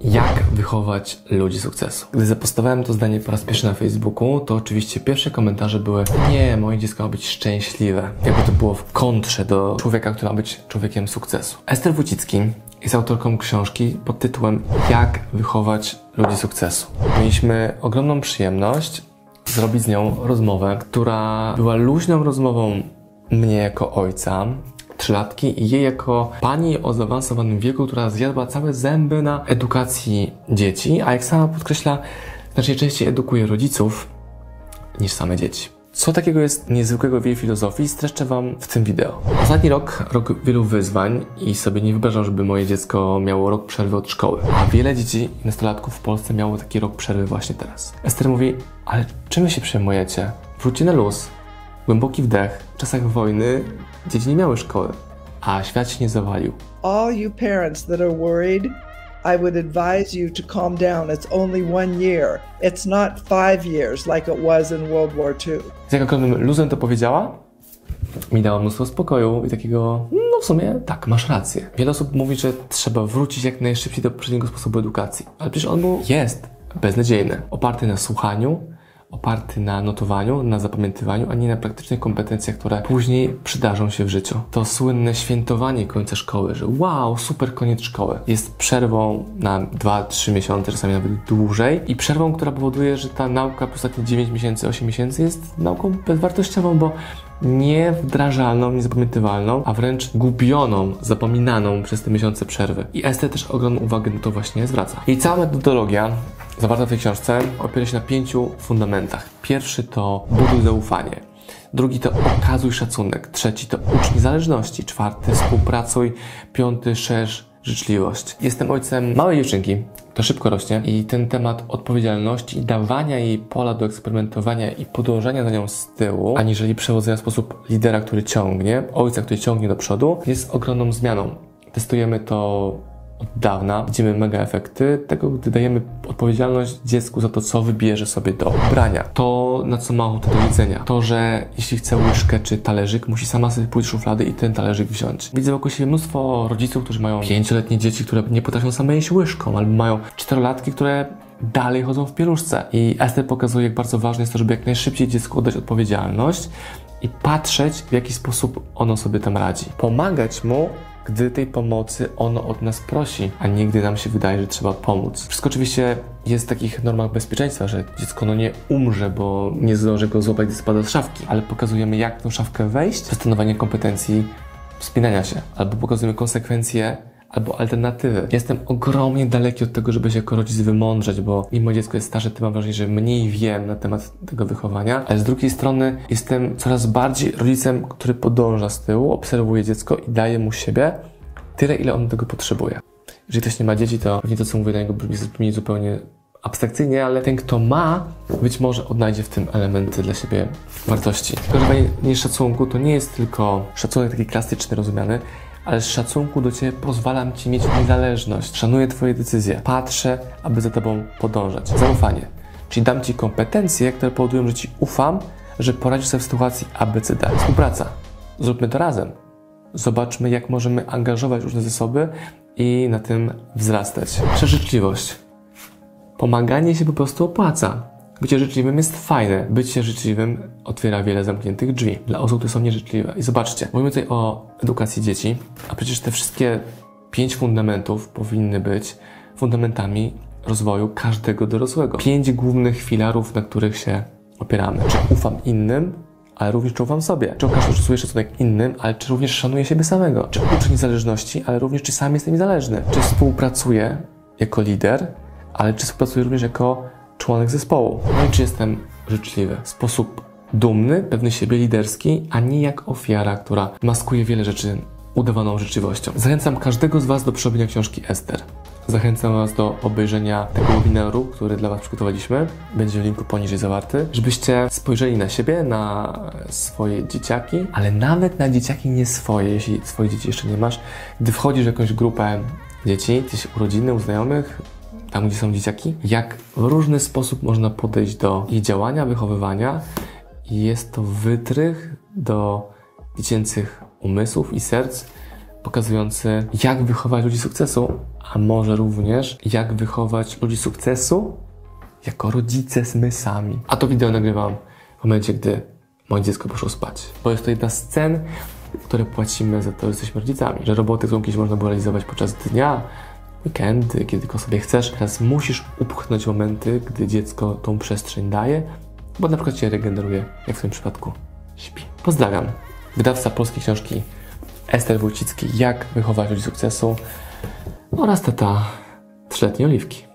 Jak wychować ludzi sukcesu? Gdy zapostowałem to zdanie po raz pierwszy na Facebooku, to oczywiście pierwsze komentarze były Nie, moje dziecko ma być szczęśliwe. Jakby to było w kontrze do człowieka, który ma być człowiekiem sukcesu. Ester Wójcicki jest autorką książki pod tytułem Jak wychować ludzi sukcesu. Mieliśmy ogromną przyjemność zrobić z nią rozmowę, która była luźną rozmową mnie jako ojca, trzylatki i jej jako pani o zaawansowanym wieku, która zjadła całe zęby na edukacji dzieci, a jak sama podkreśla, znacznie częściej edukuje rodziców niż same dzieci. Co takiego jest niezwykłego w jej filozofii, streszczę Wam w tym wideo. Ostatni rok, rok wielu wyzwań i sobie nie wyobrażam, żeby moje dziecko miało rok przerwy od szkoły. A wiele dzieci i nastolatków w Polsce miało taki rok przerwy właśnie teraz. Ester mówi, ale czym się przejmujecie? Wróćcie na luz. Głęboki wdech. W czasach wojny dzieci nie miały szkoły, a świat się nie zawalił. all you parents that are worried, I would advise you to calm down. It's only one year. It's not five years like it was in World War II. Z jak ogromnym luzem to powiedziała, mi dała mnóstwo spokoju i takiego, no w sumie tak, masz rację. Wiele osób mówi, że trzeba wrócić jak najszybciej do poprzedniego sposobu edukacji, ale przecież on był, jest beznadziejny, oparty na słuchaniu, oparty na notowaniu, na zapamiętywaniu, a nie na praktycznych kompetencjach, które później przydarzą się w życiu. To słynne świętowanie końca szkoły, że wow, super koniec szkoły, jest przerwą na 2-3 miesiące, czasami nawet dłużej i przerwą, która powoduje, że ta nauka przez ostatnie 9 miesięcy, 8 miesięcy jest nauką bezwartościową, bo niewdrażalną, niezapamiętywalną, a wręcz gubioną, zapominaną przez te miesiące przerwy. I Esther też ogromną uwagę na to właśnie zwraca. Jej cała metodologia zawarta w tej książce opiera się na pięciu fundamentach. Pierwszy to buduj zaufanie. Drugi to okazuj szacunek. Trzeci to ucz niezależności. Czwarty współpracuj. Piąty szerz życzliwość. Jestem ojcem małej dziewczynki, to szybko rośnie i ten temat odpowiedzialności dawania jej pola do eksperymentowania i podążania za nią z tyłu, aniżeli przewodzenia w sposób lidera, który ciągnie, ojca, który ciągnie do przodu, jest ogromną zmianą. Testujemy to od dawna. Widzimy mega efekty tego, gdy dajemy odpowiedzialność dziecku za to, co wybierze sobie do ubrania. To, na co ma ochotę do jedzenia. To, że jeśli chce łyżkę czy talerzyk, musi sama sobie pójść szuflady i ten talerzyk wziąć. Widzę wokół siebie mnóstwo rodziców, którzy mają pięcioletnie dzieci, które nie potrafią same jeść łyżką, albo mają czterolatki, które dalej chodzą w pieluszce. I Esther pokazuje, jak bardzo ważne jest to, żeby jak najszybciej dziecku oddać odpowiedzialność i patrzeć, w jaki sposób ono sobie tam radzi. Pomagać mu gdy tej pomocy ono od nas prosi, a nie gdy nam się wydaje, że trzeba pomóc. Wszystko oczywiście jest w takich normach bezpieczeństwa, że dziecko no nie umrze, bo nie zdąży go złapać, gdy spada z szafki, ale pokazujemy, jak tą szafkę wejść, zastanowienie kompetencji wspinania się, albo pokazujemy konsekwencje albo alternatywy. Jestem ogromnie daleki od tego, żeby się jako rodzic wymądrzeć, bo mimo dziecko jest starsze, tym mam wrażenie, że mniej wiem na temat tego wychowania, ale z drugiej strony jestem coraz bardziej rodzicem, który podąża z tyłu, obserwuje dziecko i daje mu siebie tyle, ile on tego potrzebuje. Jeżeli ktoś nie ma dzieci, to pewnie to, co mówię na niego brzmi zupełnie abstrakcyjnie, ale ten, kto ma, być może odnajdzie w tym elementy dla siebie wartości. Okazywanie szacunku to nie jest tylko szacunek taki klasyczny, rozumiany, ale z szacunku do Ciebie pozwalam Ci mieć niezależność. Szanuję Twoje decyzje. Patrzę, aby za Tobą podążać. Zaufanie. Czyli dam Ci kompetencje, które powodują, że Ci ufam, że poradzisz sobie w sytuacji ABCD. Współpraca. Zróbmy to razem. Zobaczmy, jak możemy angażować różne zasoby i na tym wzrastać. Przeżyczliwość. Pomaganie się po prostu opłaca. Bycie życzliwym jest fajne. Bycie życzliwym otwiera wiele zamkniętych drzwi dla osób, które są nieżyczliwe. I zobaczcie, mówimy tutaj o edukacji dzieci, a przecież te wszystkie pięć fundamentów powinny być fundamentami rozwoju każdego dorosłego. Pięć głównych filarów, na których się opieramy. Czy ufam innym, ale również czy ufam sobie. Czy okazuję szacunek innym, ale czy również szanuję siebie samego. Czy uczę niezależności, ale również czy sam jestem niezależny. Czy współpracuję jako lider, ale czy współpracuję również jako członek zespołu. No i czy jestem życzliwy sposób dumny, pewny siebie, liderski, a nie jak ofiara, która maskuje wiele rzeczy udawaną życzliwością. Zachęcam każdego z Was do przerobienia książki Ester. Zachęcam Was do obejrzenia tego webinaru, który dla Was przygotowaliśmy. Będzie w linku poniżej zawarty, żebyście spojrzeli na siebie, na swoje dzieciaki, ale nawet na dzieciaki nie swoje, jeśli swoje dzieci jeszcze nie masz. Gdy wchodzisz w jakąś grupę dzieci, jesteś urodziny, u znajomych, tam gdzie są dzieciaki, jak w różny sposób można podejść do ich działania, wychowywania i jest to wytrych do dziecięcych umysłów i serc, pokazujący, jak wychować ludzi sukcesu, a może również, jak wychować ludzi sukcesu jako rodzice my sami. A to wideo nagrywam w momencie, gdy moje dziecko poszło spać. Bo jest to jedna z scen, które płacimy za to, że jesteśmy rodzicami. Że roboty, którą kiedyś można było realizować podczas dnia, weekendy, kiedy tylko sobie chcesz. Teraz musisz upchnąć momenty, gdy dziecko tą przestrzeń daje, bo na przykład się regeneruje, jak w tym przypadku śpi. Pozdrawiam. Wydawca polskiej książki Ester Wójcicki Jak wychować ludzi sukcesu oraz tata trzyletniej Oliwki.